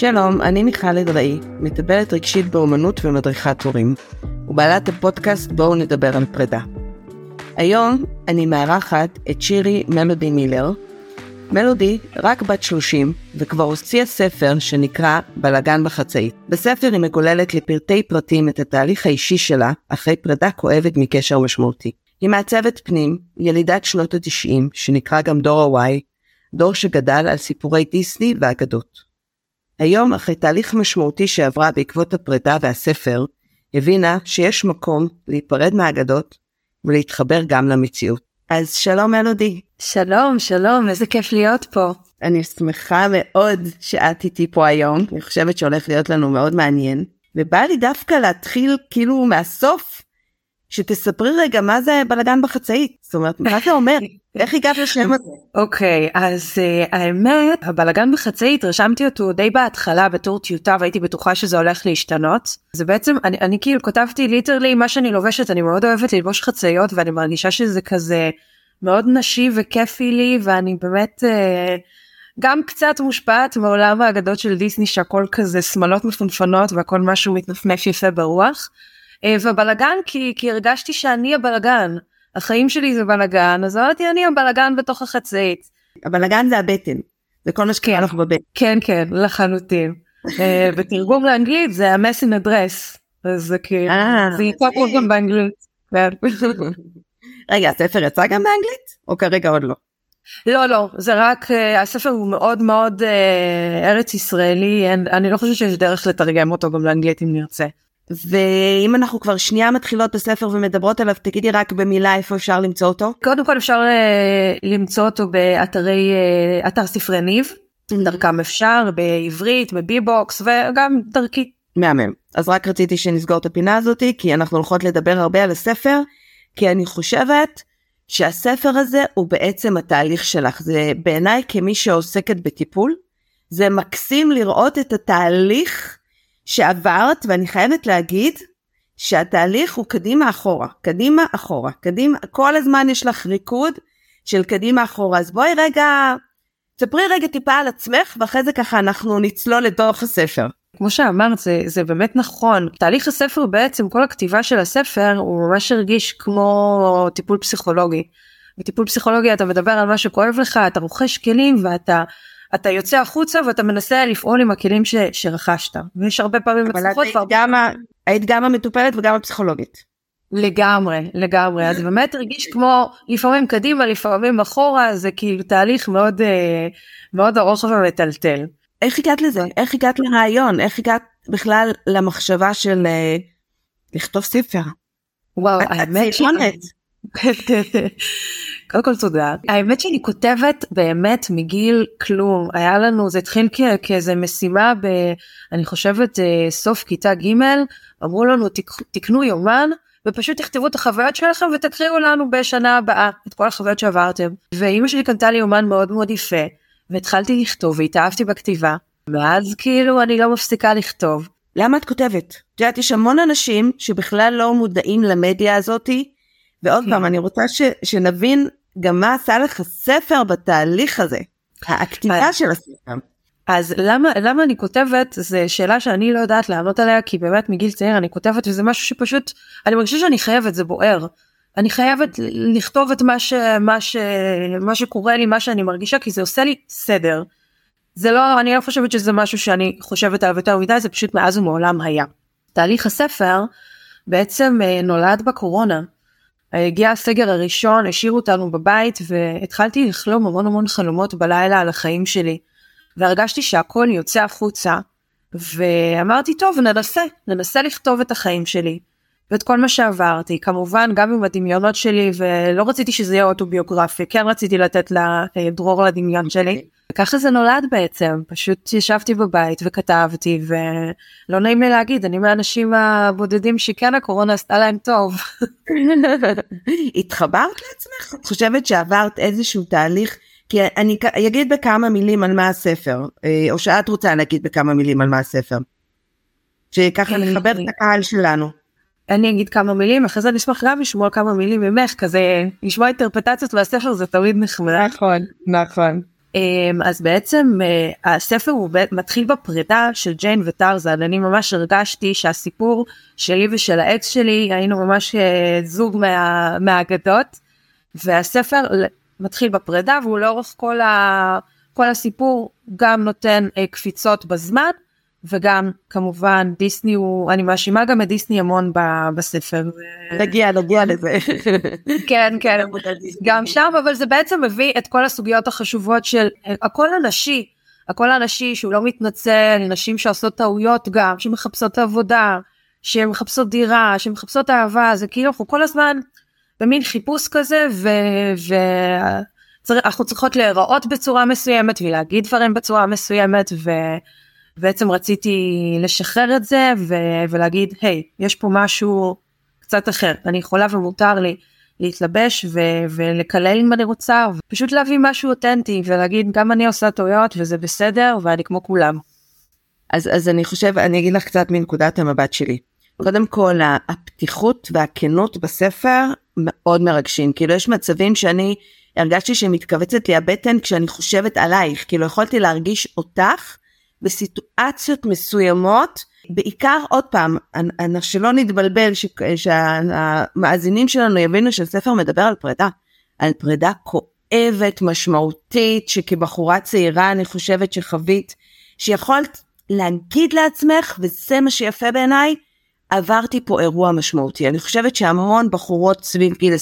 שלום, אני מיכל אדראי, מטפלת רגשית באומנות ומדריכת הורים, ובעלת הפודקאסט בואו נדבר על פרידה. היום אני מארחת את שירי מלודי מילר. מלודי רק בת 30 וכבר הוציאה ספר שנקרא בלאגן בחצאית. בספר היא מגוללת לפרטי פרטים את התהליך האישי שלה אחרי פרידה כואבת מקשר משמעותי. היא מעצבת פנים, ילידת שנות ה-90, שנקרא גם דור ה-Y, דור שגדל על סיפורי דיסני ואגדות. היום, אחרי תהליך משמעותי שעברה בעקבות הפרידה והספר, הבינה שיש מקום להיפרד מהאגדות ולהתחבר גם למציאות. אז שלום מלודי. שלום, שלום, איזה כיף להיות פה. אני שמחה מאוד שאת איתי פה היום, אני חושבת שהולך להיות לנו מאוד מעניין, ובא לי דווקא להתחיל כאילו מהסוף, שתספרי רגע מה זה בלאגן בחצאית, זאת אומרת, מה זה אומר? איך הגעת לשם הזה? אוקיי, okay, אז uh, האמת, הבלאגן בחצאית, רשמתי אותו די בהתחלה בתור טיוטה והייתי בטוחה שזה הולך להשתנות. זה בעצם, אני, אני כאילו כתבתי ליטרלי מה שאני לובשת, אני מאוד אוהבת ללבוש חצאיות ואני מרגישה שזה כזה מאוד נשי וכיפי לי ואני באמת... uh, גם קצת מושפעת מעולם האגדות של דיסני שהכל כזה שמלות מפונפנות והכל משהו מתנפנף יפה ברוח. אה, ובלאגן כי, כי הרגשתי שאני הבלאגן. החיים שלי זה בלאגן, אז אמרתי אני הבלאגן בתוך החצאית. הבלאגן זה הבטן, זה כל מה שקרה כן. לך בבטן. כן, כן, לחלוטין. אה, בתרגום לאנגלית זה המס אין אדרס. אז זה כאילו, זה יצא פה גם באנגלית. רגע, הספר יצא גם באנגלית? או כרגע עוד לא? לא לא זה רק הספר הוא מאוד מאוד ארץ ישראלי אני לא חושבת שיש דרך לתרגם אותו גם לאנגלית אם נרצה. ואם אנחנו כבר שנייה מתחילות בספר ומדברות עליו תגידי רק במילה איפה אפשר למצוא אותו. קודם כל אפשר uh, למצוא אותו באתרי uh, אתר ספרי ניב דרכם אפשר בעברית בביבוקס וגם דרכי. מהמם אז רק רציתי שנסגור את הפינה הזאתי כי אנחנו הולכות לדבר הרבה על הספר כי אני חושבת שהספר הזה הוא בעצם התהליך שלך זה בעיניי כמי שעוסקת בטיפול זה מקסים לראות את התהליך שעברת ואני חייבת להגיד שהתהליך הוא קדימה אחורה קדימה אחורה קדימה כל הזמן יש לך ריקוד של קדימה אחורה אז בואי רגע ספרי רגע טיפה על עצמך ואחרי זה ככה אנחנו נצלול לתוך הספר. כמו שאמרת זה, זה באמת נכון תהליך הספר בעצם כל הכתיבה של הספר הוא ממש הרגיש כמו טיפול פסיכולוגי. בטיפול פסיכולוגי אתה מדבר על מה שכואב לך אתה רוכש כלים ואתה אתה יוצא החוצה ואתה מנסה לפעול עם הכלים ש, שרכשת ויש הרבה פעמים מצליחות. אבל היית גם, היית גם המטופלת וגם הפסיכולוגית. לגמרי לגמרי אז באמת הרגיש כמו לפעמים קדימה לפעמים אחורה זה כאילו תהליך מאוד אה, מאוד ארוך ומטלטל. איך הגעת לזה איך הגעת לרעיון איך הגעת בכלל למחשבה של אה, לכתוב ספר. וואו האמת קודם כל תודה. האמת שאני כותבת באמת מגיל כלום היה לנו זה התחיל כאיזה משימה ב... אני חושבת אה, סוף כיתה ג' אמרו לנו תקנו יומן ופשוט תכתבו את החוויות שלכם ותקריאו לנו בשנה הבאה את כל החוויות שעברתם. ואימא שלי קנתה לי יומן מאוד מאוד יפה והתחלתי לכתוב והתאהבתי בכתיבה ואז כאילו אני לא מפסיקה לכתוב. למה את כותבת? את יודעת יש המון אנשים שבכלל לא מודעים למדיה הזאתי ועוד פעם אני רוצה ש, שנבין גם מה עשה לך ספר בתהליך הזה הכתיבה של הספר. אז למה למה אני כותבת זה שאלה שאני לא יודעת לענות עליה כי באמת מגיל צעיר אני כותבת וזה משהו שפשוט אני מרגישה שאני חייבת זה בוער. אני חייבת לכתוב את מה ש, מה ש, מה שקורה לי מה שאני מרגישה כי זה עושה לי סדר. זה לא אני לא חושבת שזה משהו שאני חושבת עליו יותר מדי זה פשוט מאז ומעולם היה. תהליך הספר בעצם אה, נולד בקורונה. הגיע הסגר הראשון השאירו אותנו בבית והתחלתי לחלום המון המון חלומות בלילה על החיים שלי. והרגשתי שהכל יוצא החוצה ואמרתי טוב ננסה ננסה לכתוב את החיים שלי ואת כל מה שעברתי כמובן גם עם הדמיונות שלי ולא רציתי שזה יהיה אוטוביוגרפי כן רציתי לתת לה אה, לדמיון שלי. ככה זה נולד בעצם פשוט ישבתי בבית וכתבתי ולא נעים לי להגיד אני מהאנשים הבודדים שכן הקורונה עשתה להם טוב. התחברת לעצמך? את חושבת שעברת איזשהו תהליך כי אני אגיד בכמה מילים על מה הספר אה, או שאת רוצה להגיד בכמה מילים על מה הספר. שככה נחבר את הקהל שלנו. אני אגיד כמה מילים אחרי זה אני אשמח גם לשמוע כמה מילים ממך כזה לשמוע אינטרפטציות מהספר זה תמיד נחמד. נכון נכון. אמ, אז בעצם אה, הספר הוא מתחיל בפרידה של ג'יין וטרזן. אני ממש הרגשתי שהסיפור שלי ושל האקס שלי היינו ממש אה, זוג מה, מהאגדות והספר מתחיל בפרידה והוא לאורך כל, ה, כל הסיפור גם נותן אה, קפיצות בזמן וגם כמובן דיסני הוא אני מאשימה גם את דיסני המון בספר. נגיע נגיע לזה. כן כן גם שם אבל זה בעצם מביא את כל הסוגיות החשובות של הקול הנשי הקול הנשי שהוא לא מתנצל נשים שעושות טעויות גם שמחפשות עבודה שמחפשות דירה שמחפשות אהבה זה כאילו אנחנו כל הזמן במין חיפוש כזה ואנחנו צריכות להיראות בצורה מסוימת ולהגיד דברים בצורה מסוימת. ו... בעצם רציתי לשחרר את זה ו- ולהגיד היי hey, יש פה משהו קצת אחר אני יכולה ומותר לי להתלבש ו- ולקלל אם אני רוצה ופשוט להביא משהו אותנטי ולהגיד גם אני עושה טעויות וזה בסדר ואני כמו כולם. אז אז אני חושב אני אגיד לך קצת מנקודת המבט שלי. קודם כל הפתיחות והכנות בספר מאוד מרגשים כאילו יש מצבים שאני הרגשתי שמתכווצת לי הבטן כשאני חושבת עלייך כאילו יכולתי להרגיש אותך בסיטואציות מסוימות, בעיקר עוד פעם, שלא נתבלבל, שהמאזינים שלנו יבינו שהספר מדבר על פרידה, על פרידה כואבת, משמעותית, שכבחורה צעירה אני חושבת שחווית, שיכולת להגיד לעצמך, וזה מה שיפה בעיניי, עברתי פה אירוע משמעותי. אני חושבת שהמון בחורות סביב גיל 25-26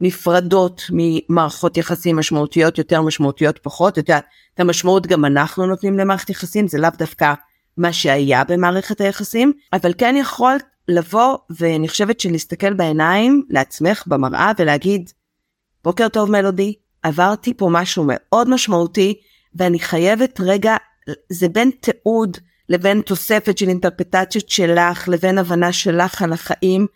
נפרדות ממערכות יחסים משמעותיות יותר משמעותיות פחות, את יודעת, את המשמעות גם אנחנו נותנים למערכת יחסים, זה לאו דווקא מה שהיה במערכת היחסים, אבל כן יכול לבוא ואני חושבת שלהסתכל בעיניים לעצמך במראה ולהגיד, בוקר טוב מלודי, עברתי פה משהו מאוד משמעותי ואני חייבת רגע, זה בין תיעוד לבין תוספת של אינטרפטציות שלך לבין הבנה שלך על החיים.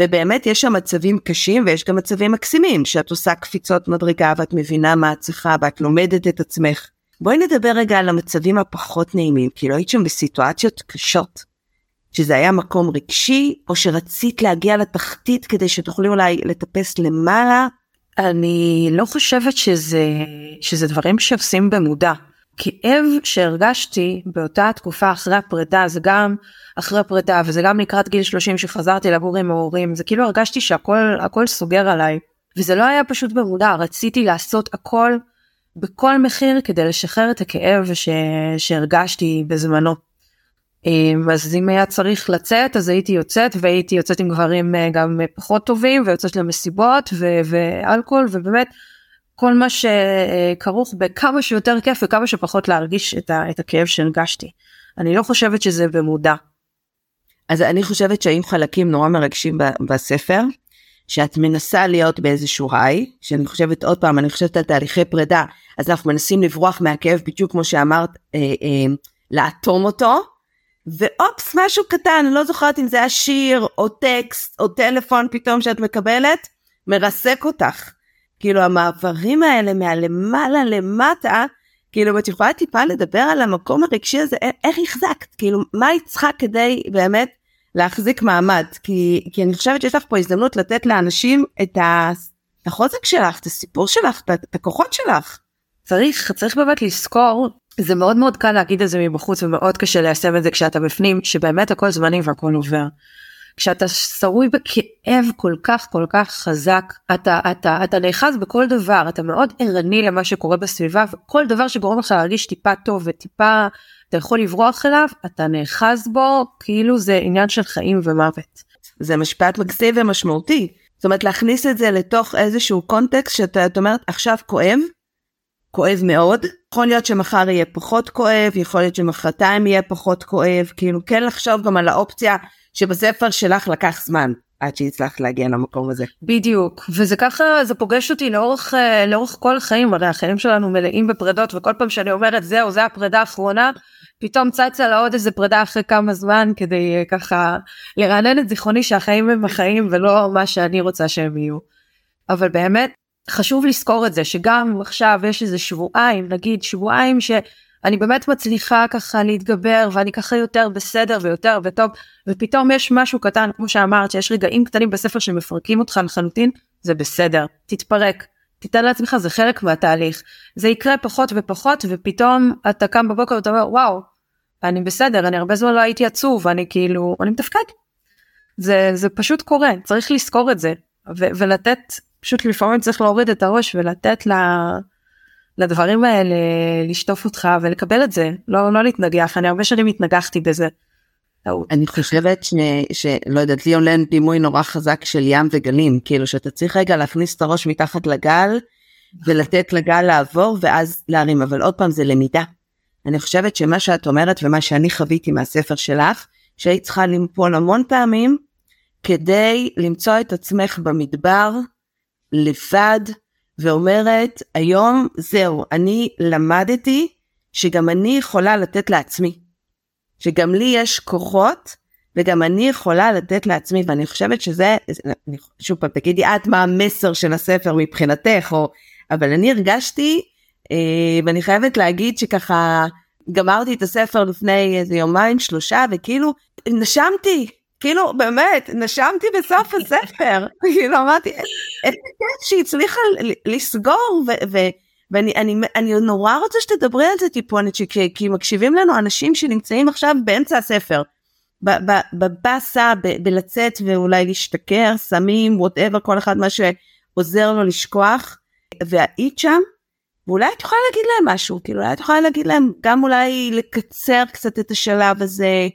ובאמת יש שם מצבים קשים ויש גם מצבים מקסימים שאת עושה קפיצות מדרגה ואת מבינה מה את צריכה ואת לומדת את עצמך. בואי נדבר רגע על המצבים הפחות נעימים כי לא היית שם בסיטואציות קשות. שזה היה מקום רגשי או שרצית להגיע לתחתית כדי שתוכלי אולי לטפס למעלה. אני לא חושבת שזה שזה דברים שעושים במודע. כאב שהרגשתי באותה תקופה אחרי הפרידה זה גם אחרי הפרידה וזה גם לקראת גיל 30 שחזרתי לגור עם ההורים זה כאילו הרגשתי שהכל הכל סוגר עליי וזה לא היה פשוט במודע רציתי לעשות הכל בכל מחיר כדי לשחרר את הכאב ש... שהרגשתי בזמנו. אמ, אז אם היה צריך לצאת אז הייתי יוצאת והייתי יוצאת עם גברים אה, גם פחות טובים ויוצאת למסיבות ו... ואלכוהול ובאמת כל מה שכרוך בכמה שיותר כיף וכמה שפחות להרגיש את, ה, את הכאב שהרגשתי. אני לא חושבת שזה במודע. אז אני חושבת שהיו חלקים נורא מרגשים בספר, שאת מנסה להיות באיזשהו היי, שאני חושבת עוד פעם, אני חושבת על תהליכי פרידה, אז אנחנו מנסים לברוח מהכאב בדיוק כמו שאמרת, אה, אה, לאטום אותו, ואופס משהו קטן, אני לא זוכרת אם זה היה שיר או טקסט או טלפון פתאום שאת מקבלת, מרסק אותך. כאילו המעברים האלה מהלמעלה למטה, כאילו את יכולה טיפה לדבר על המקום הרגשי הזה, איך החזקת, כאילו מה היא צריכה כדי באמת להחזיק מעמד, כי, כי אני חושבת שיש לך פה הזדמנות לתת לאנשים את החוזק שלך, את הסיפור שלך, את הכוחות שלך. צריך, צריך באמת לזכור, זה מאוד מאוד קל להגיד את זה מבחוץ ומאוד קשה ליישם את זה כשאתה בפנים, שבאמת הכל זמני והכל עובר. כשאתה שרוי בכאב כל כך כל כך חזק אתה אתה אתה נאחז בכל דבר אתה מאוד ערני למה שקורה בסביבה וכל דבר שגורם לך להרגיש טיפה טוב וטיפה אתה יכול לברוח אליו אתה נאחז בו כאילו זה עניין של חיים ומוות. זה משפט מקסים ומשמעותי. זאת אומרת להכניס את זה לתוך איזשהו קונטקסט שאתה אומרת עכשיו כואב כואב מאוד. יכול להיות שמחר יהיה פחות כואב יכול להיות שמחרתיים יהיה פחות כואב. כאילו כן לחשוב גם על האופציה שבספר שלך לקח זמן עד שהצלחת להגיע למקום הזה. בדיוק וזה ככה זה פוגש אותי לאורך אה, לאורך כל החיים הרי החיים שלנו מלאים בפרדות וכל פעם שאני אומרת זהו זה הפרידה האחרונה פתאום צצה לה עוד איזה פרידה אחרי כמה זמן כדי אה, ככה לרענן את זיכרוני שהחיים הם החיים ולא מה שאני רוצה שהם יהיו. אבל באמת חשוב לזכור את זה שגם עכשיו יש איזה שבועיים נגיד שבועיים ש... אני באמת מצליחה ככה להתגבר ואני ככה יותר בסדר ויותר וטוב ופתאום יש משהו קטן כמו שאמרת שיש רגעים קטנים בספר שמפרקים אותך לחלוטין זה בסדר. תתפרק. תיתן לעצמך זה חלק מהתהליך. זה יקרה פחות ופחות ופתאום אתה קם בבוקר ואתה אומר וואו אני בסדר אני הרבה זמן לא הייתי עצוב אני כאילו אני מתפקד. זה זה פשוט קורה צריך לזכור את זה ו- ולתת פשוט לפעמים צריך להוריד את הראש ולתת לה, לדברים האלה לשטוף אותך ולקבל את זה לא לא להתנגח אני הרבה שנים התנגחתי בזה. אני חושבת. שלא יודעת לי עולה דימוי נורא חזק של ים וגלים כאילו שאתה צריך רגע להכניס את הראש מתחת לגל ולתת לגל לעבור ואז להרים אבל עוד פעם זה למידה. אני חושבת שמה שאת אומרת ומה שאני חוויתי מהספר שלך שהיית צריכה למפול המון פעמים כדי למצוא את עצמך במדבר לבד ואומרת היום זהו אני למדתי שגם אני יכולה לתת לעצמי. שגם לי יש כוחות וגם אני יכולה לתת לעצמי. ואני חושבת שזה שוב פעם תגידי את מה המסר של הספר מבחינתך או אבל אני הרגשתי אה, ואני חייבת להגיד שככה גמרתי את הספר לפני איזה יומיים שלושה וכאילו נשמתי כאילו באמת נשמתי בסוף הספר. כאילו אמרתי איזה כיף שהיא הצליחה לסגור ואני אני, אני נורא רוצה שתדברי על זה טיפונת כי מקשיבים לנו אנשים שנמצאים עכשיו באמצע הספר. בבאסה בלצאת ואולי להשתכר סמים וואטאבר כל אחד מה שעוזר לו לשכוח. והיית שם ואולי את יכולה להגיד להם משהו כאילו אולי את יכולה להגיד להם גם אולי לקצר קצת את השלב הזה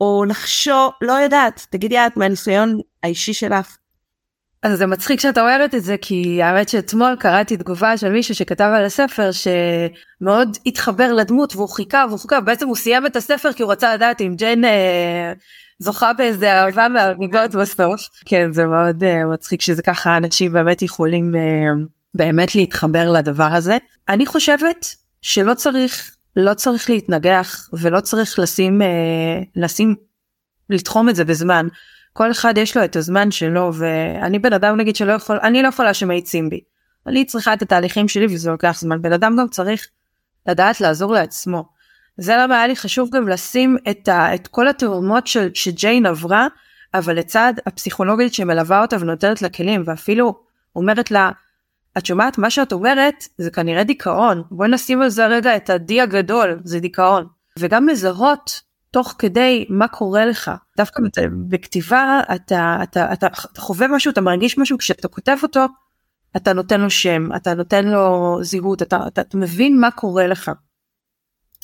או לחשוב לא יודעת תגידי את מהניסיון האישי שלך. אז זה מצחיק שאת אומרת את זה כי האמת שאתמול קראתי תגובה של מישהו שכתב על הספר שמאוד התחבר לדמות והוא חיכה והוא חיכה בעצם הוא סיים את הספר כי הוא רצה לדעת אם ג'יין אה, זוכה באיזה אהבה מהמיגות בסוף. כן זה מאוד אה, מצחיק שזה ככה אנשים באמת יכולים אה, באמת להתחבר לדבר הזה. אני חושבת שלא צריך לא צריך להתנגח ולא צריך לשים אה, לשים לתחום את זה בזמן. כל אחד יש לו את הזמן שלו ואני בן אדם נגיד שלא יכול אני לא יכולה שמאיצים בי. אני צריכה את התהליכים שלי וזה לוקח זמן בן אדם גם צריך לדעת לעזור לעצמו. זה למה היה לי חשוב גם לשים את, ה, את כל התאומות של, שג'יין עברה אבל לצד הפסיכולוגית שמלווה אותה ונותנת לה כלים ואפילו אומרת לה את שומעת? מה שאת אומרת זה כנראה דיכאון. בואי נשים על זה רגע את ה-D הגדול זה דיכאון. וגם מזהות תוך כדי מה קורה לך. דווקא בכתיבה אתה, אתה, אתה, אתה חווה משהו אתה מרגיש משהו כשאתה כותב אותו אתה נותן לו שם אתה נותן לו זהות אתה, אתה, אתה מבין מה קורה לך.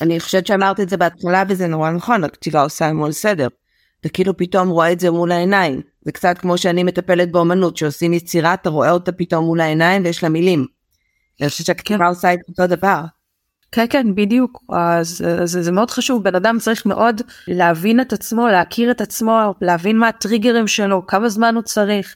אני חושבת שאמרת את זה בהתחלה וזה נורא נכון הכתיבה עושה המון סדר. אתה כאילו פתאום רואה את זה מול העיניים זה קצת כמו שאני מטפלת באמנות שעושים יצירה אתה רואה אותה פתאום מול העיניים ויש לה מילים. אני חושבת שהכתיבה כן. עושה את אותו דבר. כן כן בדיוק אז, אז זה מאוד חשוב בן אדם צריך מאוד להבין את עצמו להכיר את עצמו להבין מה הטריגרים שלו כמה זמן הוא צריך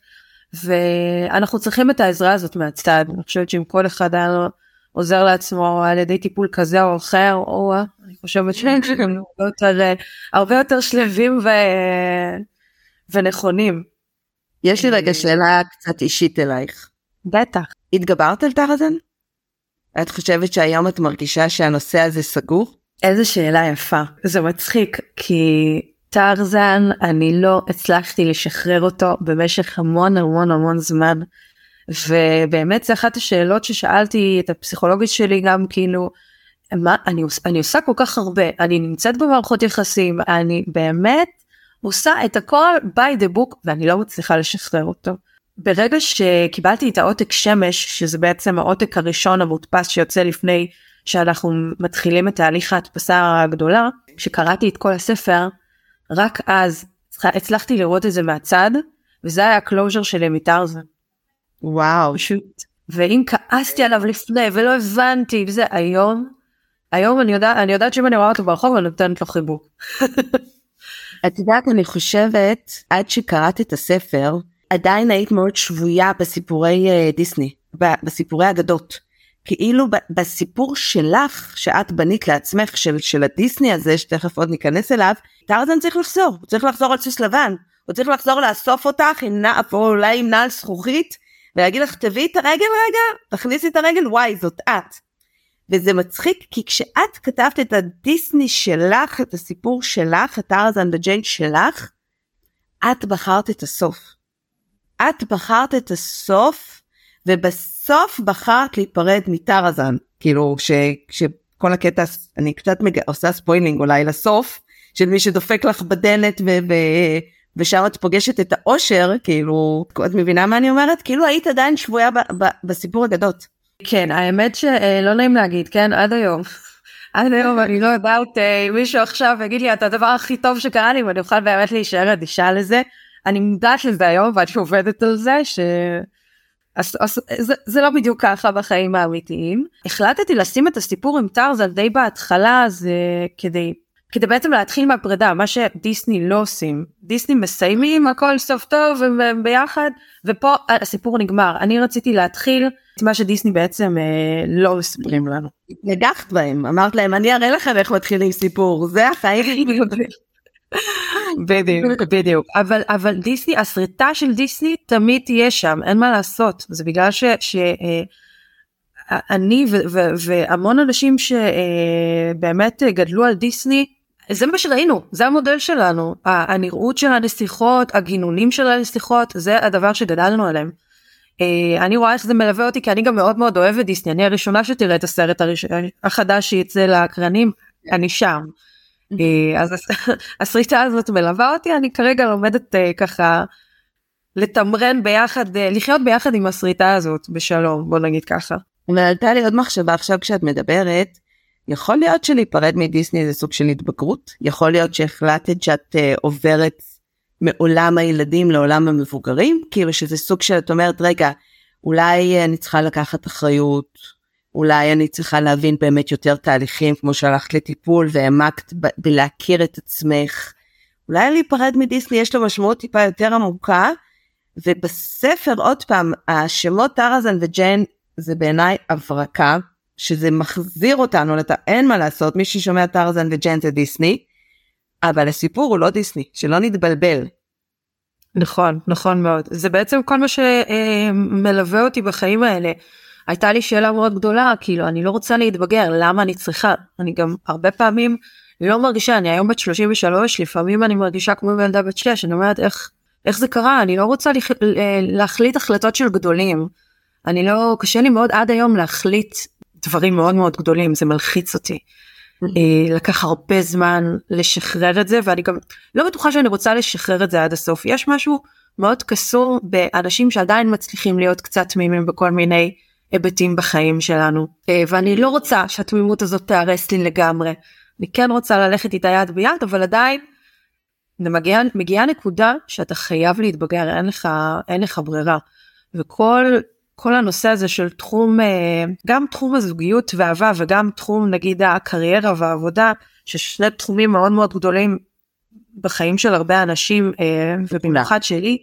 ואנחנו צריכים את העזרה הזאת מהצד אני חושבת שאם כל אחד היה עוזר לעצמו על ידי טיפול כזה או אחר או אני חושבת שהם הרבה יותר הרבה יותר שלווים ו... ונכונים. יש לי רגע שאלה קצת אישית אלייך. בטח. התגברת על טראזן? את חושבת שהיום את מרגישה שהנושא הזה סגור? איזה שאלה יפה. זה מצחיק כי טרזן אני לא הצלחתי לשחרר אותו במשך המון המון המון זמן. ובאמת זה אחת השאלות ששאלתי את הפסיכולוגית שלי גם כאילו מה אני, אני עושה כל כך הרבה אני נמצאת במערכות יחסים אני באמת עושה את הכל by the book ואני לא מצליחה לשחרר אותו. ברגע שקיבלתי את העותק שמש שזה בעצם העותק הראשון המודפס שיוצא לפני שאנחנו מתחילים את תהליך ההדפסה הגדולה שקראתי את כל הספר רק אז הצלחתי לראות את זה מהצד וזה היה הקלוז'ר שלי מטרזן. וואו. פשוט. ואם כעסתי עליו לפני ולא הבנתי וזה היום היום אני יודעת אני יודעת שאם אני רואה אותו ברחוב אני נותנת לו חיבוק. את יודעת אני חושבת עד שקראת את הספר עדיין היית מאוד שבויה בסיפורי uh, דיסני, בסיפורי אגדות. כאילו בסיפור שלך שאת בנית לעצמך של, של הדיסני הזה שתכף עוד ניכנס אליו, טרזן צריך לחזור, הוא צריך לחזור על סוס לבן, הוא צריך לחזור לאסוף אותך עם נעל, או אולי עם נעל זכוכית ולהגיד לך תביאי את הרגל רגע, תכניסי את הרגל, וואי זאת את. וזה מצחיק כי כשאת כתבת את הדיסני שלך, את הסיפור שלך, את טרזן וג'יין שלך, את בחרת את הסוף. את בחרת את הסוף ובסוף בסוף בחרת להיפרד מטרזן, כאילו ש, שכל הקטע, אני קצת מג... עושה spoiling אולי לסוף, של מי שדופק לך בדלת ו... ו... ושם את פוגשת את האושר, כאילו, את מבינה מה אני אומרת? כאילו היית עדיין שבויה ב... ב... בסיפור אגדות. כן, האמת שלא נעים להגיד, כן, עד היום. עד היום אני לא יודעת אם מישהו עכשיו יגיד לי את הדבר הכי טוב שקרה לי ואני אוכל באמת להישאר אדישה לזה. אני מודעת לזה היום ואני עובדת על זה ש... אז, אז, זה, זה לא בדיוק ככה בחיים האמיתיים. החלטתי לשים את הסיפור עם טרזן די בהתחלה זה כדי כדי בעצם להתחיל מהפרידה מה שדיסני לא עושים. דיסני מסיימים הכל סוף טוב והם ביחד ופה הסיפור נגמר. אני רציתי להתחיל את מה שדיסני בעצם אה, לא מספרים לנו. נגחת בהם אמרת להם אני אראה לכם איך מתחילים סיפור. זה החיים. בדיוק בדיוק. אבל אבל דיסני הסריטה של דיסני תמיד תהיה שם אין מה לעשות. זה בגלל ש... ש אה, אני והמון אנשים שבאמת אה, גדלו על דיסני זה מה שראינו זה המודל שלנו הנראות של הנסיכות הגינונים של הנסיכות זה הדבר שגדלנו עליהם. אה, אני רואה איך זה מלווה אותי כי אני גם מאוד מאוד אוהבת דיסני אני הראשונה שתראה את הסרט הראש... החדש שיצא לאקרנים אני שם. אה, אז הסריטה הזאת מלווה אותי אני כרגע לומדת אה, ככה לתמרן ביחד לחיות ביחד עם הסריטה הזאת בשלום בוא נגיד ככה. ועלתה לי עוד מחשבה עכשיו כשאת מדברת יכול להיות שלהיפרד מדיסני זה סוג של התבגרות? יכול להיות שהחלטת שאת uh, עוברת מעולם הילדים לעולם המבוגרים? כאילו שזה סוג של את אומרת רגע אולי אני צריכה לקחת אחריות אולי אני צריכה להבין באמת יותר תהליכים כמו שהלכת לטיפול והעמקת ב- בלהכיר את עצמך. אולי להיפרד מדיסני יש לו משמעות טיפה יותר עמוקה ובספר עוד פעם השמות טרזן וג'יין זה בעיניי הברקה שזה מחזיר אותנו לת... אין מה לעשות מי ששומע טרזן וג'יין זה דיסני אבל הסיפור הוא לא דיסני שלא נתבלבל. נכון נכון מאוד זה בעצם כל מה שמלווה אותי בחיים האלה. הייתה לי שאלה מאוד גדולה כאילו אני לא רוצה להתבגר למה אני צריכה אני גם הרבה פעמים לא מרגישה אני היום בת 33 לפעמים אני מרגישה כמו ילדה בת 6 אני אומרת איך איך זה קרה אני לא רוצה לח... להחליט החלטות של גדולים. אני לא קשה לי מאוד עד היום להחליט דברים מאוד מאוד גדולים זה מלחיץ אותי. אה, לקח הרבה זמן לשחרר את זה ואני גם לא בטוחה שאני רוצה לשחרר את זה עד הסוף. יש משהו מאוד קסום באנשים שעדיין מצליחים להיות קצת תמימים בכל מיני היבטים בחיים שלנו. אה, ואני לא רוצה שהתמימות הזאת תהרס לי לגמרי. אני כן רוצה ללכת איתה יד ביד אבל עדיין מגיעה מגיע נקודה שאתה חייב להתבגר אין לך אין לך ברירה. וכל כל הנושא הזה של תחום אה, גם תחום הזוגיות ואהבה וגם תחום נגיד הקריירה והעבודה ששני תחומים מאוד מאוד גדולים בחיים של הרבה אנשים אה, ובמיוחד שלי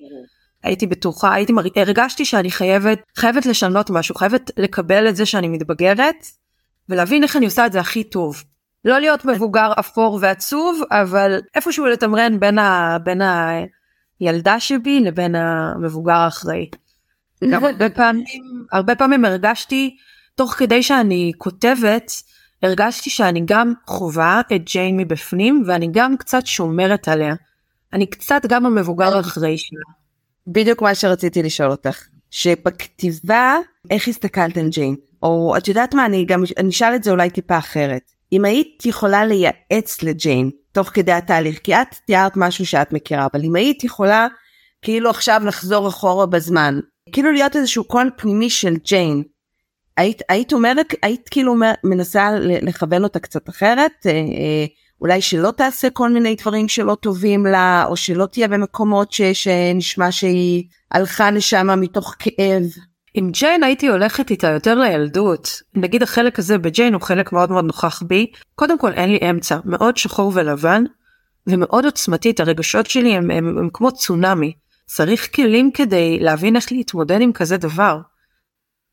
הייתי בטוחה הייתי הרגשתי שאני חייבת חייבת לשנות משהו חייבת לקבל את זה שאני מתבגרת ולהבין איך אני עושה את זה הכי טוב. לא להיות מבוגר אפור ועצוב אבל איפשהו לתמרן בין, ה, בין הילדה שבי לבין המבוגר האחראי. גם הרבה פעמים הרבה פעמים הרגשתי תוך כדי שאני כותבת הרגשתי שאני גם חווה את ג'יין מבפנים ואני גם קצת שומרת עליה. אני קצת גם המבוגר האחראי שלה. בדיוק מה שרציתי לשאול אותך שבכתיבה איך הסתכלת על ג'יין או את יודעת מה אני גם אני אשאל את זה אולי טיפה אחרת אם היית יכולה לייעץ לג'יין תוך כדי התהליך כי את תיארת משהו שאת מכירה אבל אם היית יכולה כאילו עכשיו לחזור אחורה בזמן כאילו להיות איזשהו קול פנימי של ג'יין. היית, היית אומרת, היית כאילו מנסה לכוון אותה קצת אחרת, אה, אה, אולי שלא תעשה כל מיני דברים שלא טובים לה, או שלא תהיה במקומות ש, שנשמע שהיא הלכה לשם מתוך כאב. עם ג'יין הייתי הולכת איתה יותר לילדות. נגיד החלק הזה בג'יין הוא חלק מאוד מאוד נוכח בי. קודם כל אין לי אמצע, מאוד שחור ולבן, ומאוד עוצמתית, הרגשות שלי הם, הם, הם כמו צונאמי. צריך כלים כדי להבין איך להתמודד עם כזה דבר.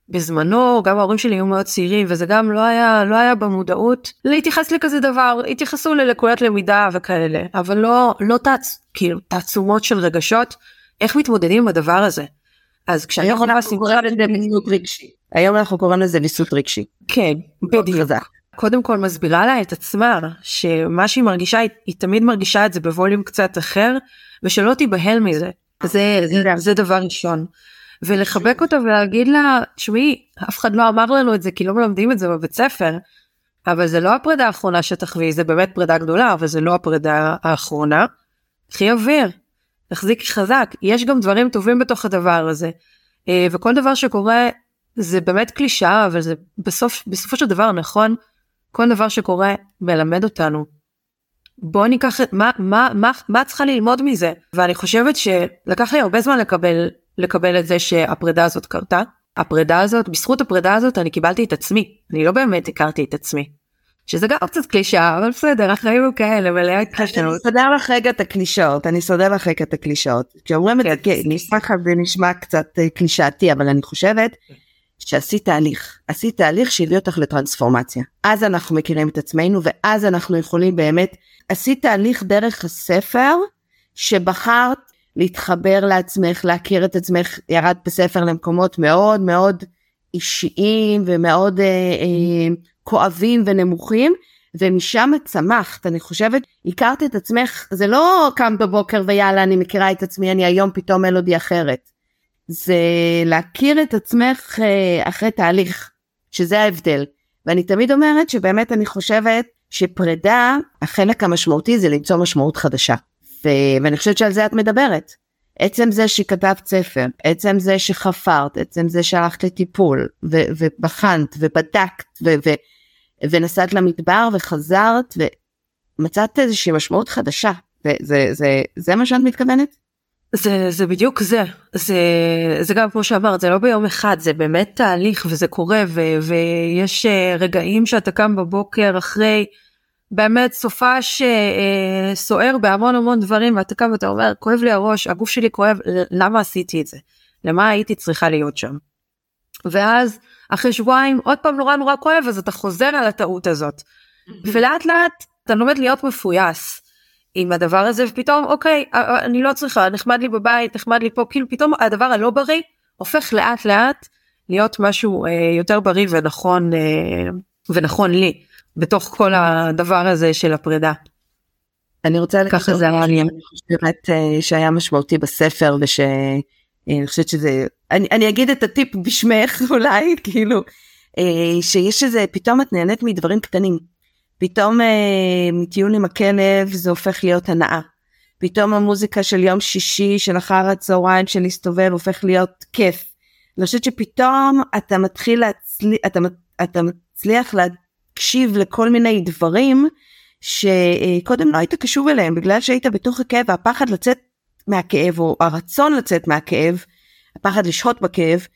בזמנו גם ההורים שלי היו מאוד צעירים וזה גם לא היה לא היה במודעות להתייחס לכזה דבר התייחסו ללקויות למידה וכאלה אבל לא לא תעצ... כאילו תעצומות של רגשות איך מתמודדים עם הדבר הזה. אז כשאני יכולה לשים רגשי היום אנחנו קוראים לזה ויסות רגשי. כן בדיוק. קודם כל מסבירה לה את עצמה שמה שהיא מרגישה היא, היא תמיד מרגישה את זה בווליום קצת אחר ושלא תיבהל מזה זה, זה, זה דבר ראשון. ולחבק אותה ולהגיד לה, תשמעי, אף אחד לא אמר לנו את זה כי לא מלמדים את זה בבית ספר, אבל זה לא הפרידה האחרונה שתחווי, זה באמת פרידה גדולה, אבל זה לא הפרידה האחרונה. קחי אוויר, תחזיקי חזק, יש גם דברים טובים בתוך הדבר הזה. אה, וכל דבר שקורה זה באמת קלישאה, אבל זה בסוף, בסופו של דבר נכון, כל דבר שקורה מלמד אותנו. בוא ניקח את מה מה מה מה צריכה ללמוד מזה ואני חושבת שלקח לי הרבה זמן לקבל לקבל את זה שהפרידה הזאת קרתה הפרידה הזאת בזכות הפרידה הזאת אני קיבלתי את עצמי אני לא באמת הכרתי את עצמי. שזה גם קצת קלישאה אבל בסדר החיים הם כאלה מלאי התחשנות. אני אסדר לך רגע את הקלישאות אני אסדר לך רגע את הקלישאות. כשאומרים את זה כן, זה נשמע קצת אה, קלישאתי אבל אני חושבת שעשית תהליך, עשית תהליך שהביא אותך לטרנספורמציה. אז אנחנו מכירים את עצמנו ואז אנחנו יכולים באמת, עשית תהליך דרך הספר שבחרת להתחבר לעצמך, להכיר את עצמך, ירדת בספר למקומות מאוד מאוד אישיים ומאוד אה, אה, כואבים ונמוכים, ומשם צמחת, אני חושבת, הכרת את עצמך, זה לא קם בבוקר ויאללה אני מכירה את עצמי, אני היום פתאום מלודי אחרת. זה להכיר את עצמך אה, אחרי תהליך, שזה ההבדל. ואני תמיד אומרת שבאמת אני חושבת שפרידה, החלק המשמעותי זה למצוא משמעות חדשה. ו... ואני חושבת שעל זה את מדברת. עצם זה שכתבת ספר, עצם זה שחפרת, עצם זה שהלכת לטיפול, ו- ובחנת, ובדקת, ו- ו- ונסעת למדבר, וחזרת, ומצאת איזושהי משמעות חדשה. וזה זה, זה, זה מה שאת מתכוונת? זה זה בדיוק זה זה זה גם כמו שאמרת זה לא ביום אחד זה באמת תהליך וזה קורה ו, ויש אה, רגעים שאתה קם בבוקר אחרי באמת סופה שסוער בהמון המון דברים ואתה קם ואתה אומר כואב לי הראש הגוף שלי כואב למה עשיתי את זה למה הייתי צריכה להיות שם. ואז אחרי שבועיים עוד פעם נורא נורא כואב אז אתה חוזר על הטעות הזאת ולאט לאט אתה לומד להיות מפויס. עם הדבר הזה ופתאום אוקיי אה, אה, אני לא צריכה נחמד לי בבית נחמד לי פה כאילו פתאום הדבר הלא בריא הופך לאט לאט להיות משהו אה, יותר בריא ונכון אה, ונכון לי בתוך כל הדבר הזה של הפרידה. אני רוצה ככה זה היה לי אני חושבת אה, שהיה משמעותי בספר ושאני חושבת שזה אני, אני אגיד את הטיפ בשמך אולי כאילו שיש איזה פתאום את נהנית מדברים קטנים. פתאום אה, מטיול עם הכלב זה הופך להיות הנאה. פתאום המוזיקה של יום שישי של אחר הצהריים של להסתובב הופך להיות כיף. אני חושבת שפתאום אתה מתחיל להצליח, אתה, אתה מצליח להקשיב לכל מיני דברים שקודם לא היית קשוב אליהם בגלל שהיית בתוך הכאב והפחד לצאת מהכאב או הרצון לצאת מהכאב, הפחד לשהות בכאב,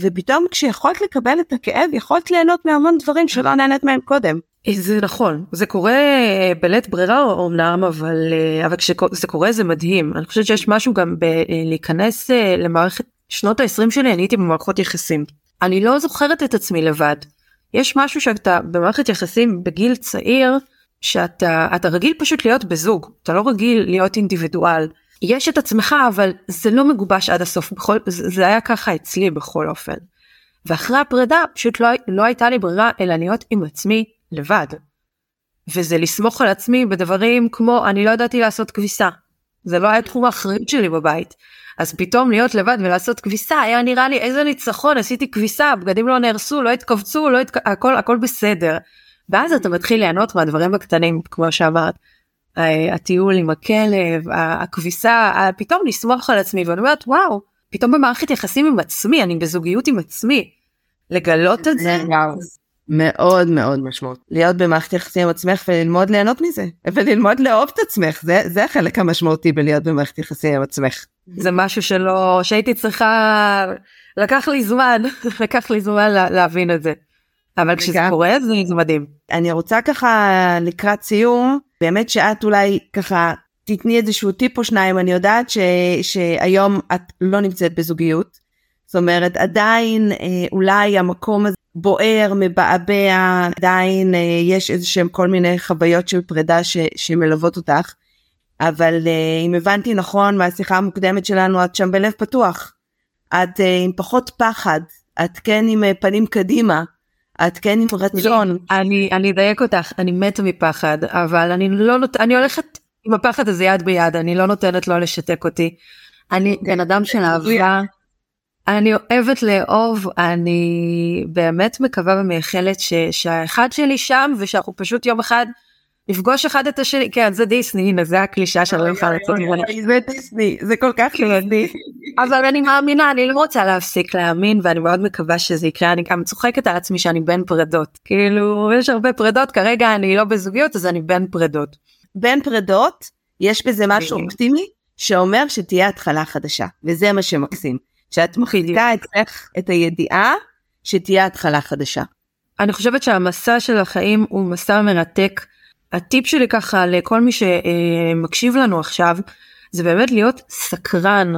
ופתאום כשיכולת לקבל את הכאב יכולת ליהנות מהמון דברים שלא נהנית מהם קודם. זה נכון. זה קורה אה, בלית ברירה אומנם אבל אה, אבל כשזה קורה זה מדהים. אני חושבת שיש משהו גם בלהיכנס למערכת שנות ה-20 שלי אני הייתי במערכות יחסים. אני לא זוכרת את עצמי לבד. יש משהו שאתה במערכת יחסים בגיל צעיר שאתה אתה רגיל פשוט להיות בזוג. אתה לא רגיל להיות אינדיבידואל יש את עצמך אבל זה לא מגובש עד הסוף בכל זה, היה ככה אצלי בכל אופן. ואחרי הפרידה פשוט לא, לא הייתה לי ברירה אלא להיות עם עצמי לבד. וזה לסמוך על עצמי בדברים כמו אני לא ידעתי לעשות כביסה. זה לא היה תחום האחריות שלי בבית. אז פתאום להיות לבד ולעשות כביסה היה נראה לי איזה ניצחון עשיתי כביסה בגדים לא נהרסו לא התכווצו לא התק... הכל הכל בסדר. ואז אתה מתחיל ליהנות מהדברים הקטנים כמו שאמרת. הטיול עם הכלב, הכביסה, פתאום לסמוך על עצמי ואני אומרת וואו, פתאום במערכת יחסים עם עצמי, אני בזוגיות עם עצמי. לגלות את זה. מאוד מאוד משמעות. להיות במערכת יחסים עם עצמך וללמוד ליהנות מזה, וללמוד לאהוב את עצמך, זה, זה החלק המשמעותי בלהיות במערכת יחסים עם עצמך. זה משהו שלא, שהייתי צריכה, לקח לי זמן, לקח לי זמן לה, להבין את זה. אבל כשזה קורה זה, זה מדהים. אני רוצה ככה לקראת סיום, באמת שאת אולי ככה תתני איזשהו טיפ או שניים, אני יודעת ש, שהיום את לא נמצאת בזוגיות. זאת אומרת עדיין אה, אולי המקום הזה בוער, מבעבע, עדיין אה, יש איזה שהם כל מיני חוויות של פרידה ש, שמלוות אותך. אבל אה, אם הבנתי נכון מהשיחה המוקדמת שלנו את שם בלב פתוח. את עם פחות פחד, את כן עם פנים קדימה. את כן עם רצון. אני אני אדייק אותך אני מתה מפחד אבל אני לא נות... אני הולכת עם הפחד הזה יד ביד אני לא נותנת לו לשתק אותי. אני בן אדם של אהבה אני אוהבת לאהוב, אני באמת מקווה ומייחלת ש, שהאחד שלי שם ושאנחנו פשוט יום אחד נפגוש אחד את השני, כן זה דיסני, הנה זה הקלישה שאני לא יכולה לצאת ממנה. זה דיסני, זה כל כך דיסני. אבל אני מאמינה, אני לא רוצה להפסיק להאמין ואני מאוד מקווה שזה יקרה, אני גם צוחקת על עצמי שאני בין פרדות, כאילו יש הרבה פרדות, כרגע אני לא בזוגיות אז אני בין פרדות. בין פרדות יש בזה משהו אופטימי שאומר שתהיה התחלה חדשה, וזה מה שמקסים. שאת מחליטה אצלך את הידיעה שתהיה התחלה חדשה. אני חושבת שהמסע של החיים הוא מסע מרתק. הטיפ שלי ככה לכל מי שמקשיב לנו עכשיו זה באמת להיות סקרן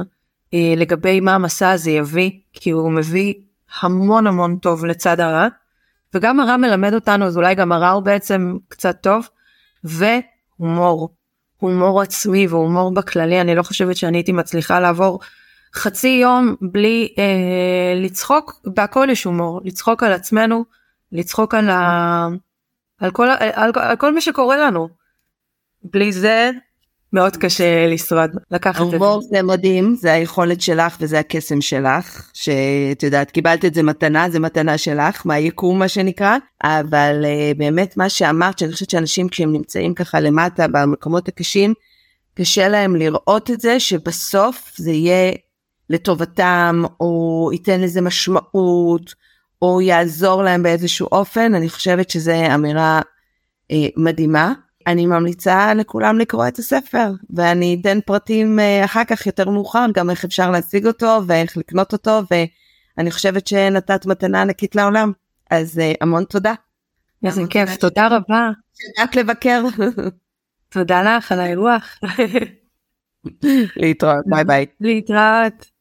אה, לגבי מה המסע הזה יביא כי הוא מביא המון המון טוב לצד הרע. וגם הרע מלמד אותנו אז אולי גם הרע הוא בעצם קצת טוב והומור. הומור עצמי והומור בכללי אני לא חושבת שאני הייתי מצליחה לעבור חצי יום בלי אה, לצחוק, בהכל יש הומור, לצחוק על עצמנו, לצחוק על, ה... על, כל, על, על, על כל מי שקורה לנו. בלי זה מאוד קשה לשרוד, לקחת את זה. הומור זה מדהים, זה היכולת שלך וזה הקסם שלך, שאת יודעת, קיבלת את זה מתנה, זה מתנה שלך, מהיקום מה שנקרא, אבל uh, באמת מה שאמרת, שאני חושבת שאנשים כשהם נמצאים ככה למטה במקומות הקשים, קשה להם לראות את זה, שבסוף זה יהיה לטובתם, או ייתן לזה משמעות, או יעזור להם באיזשהו אופן, אני חושבת שזו אמירה אה, מדהימה. אני ממליצה לכולם לקרוא את הספר, ואני אתן פרטים אה, אחר כך יותר מאוחר, גם איך אפשר להשיג אותו ואיך לקנות אותו, ואני חושבת שנתת מתנה ענקית לעולם. אז אה, המון תודה. איזה כיף, תודה רבה. רק לבקר. תודה לך על האירוח. להתראות, ביי ביי. להתראות.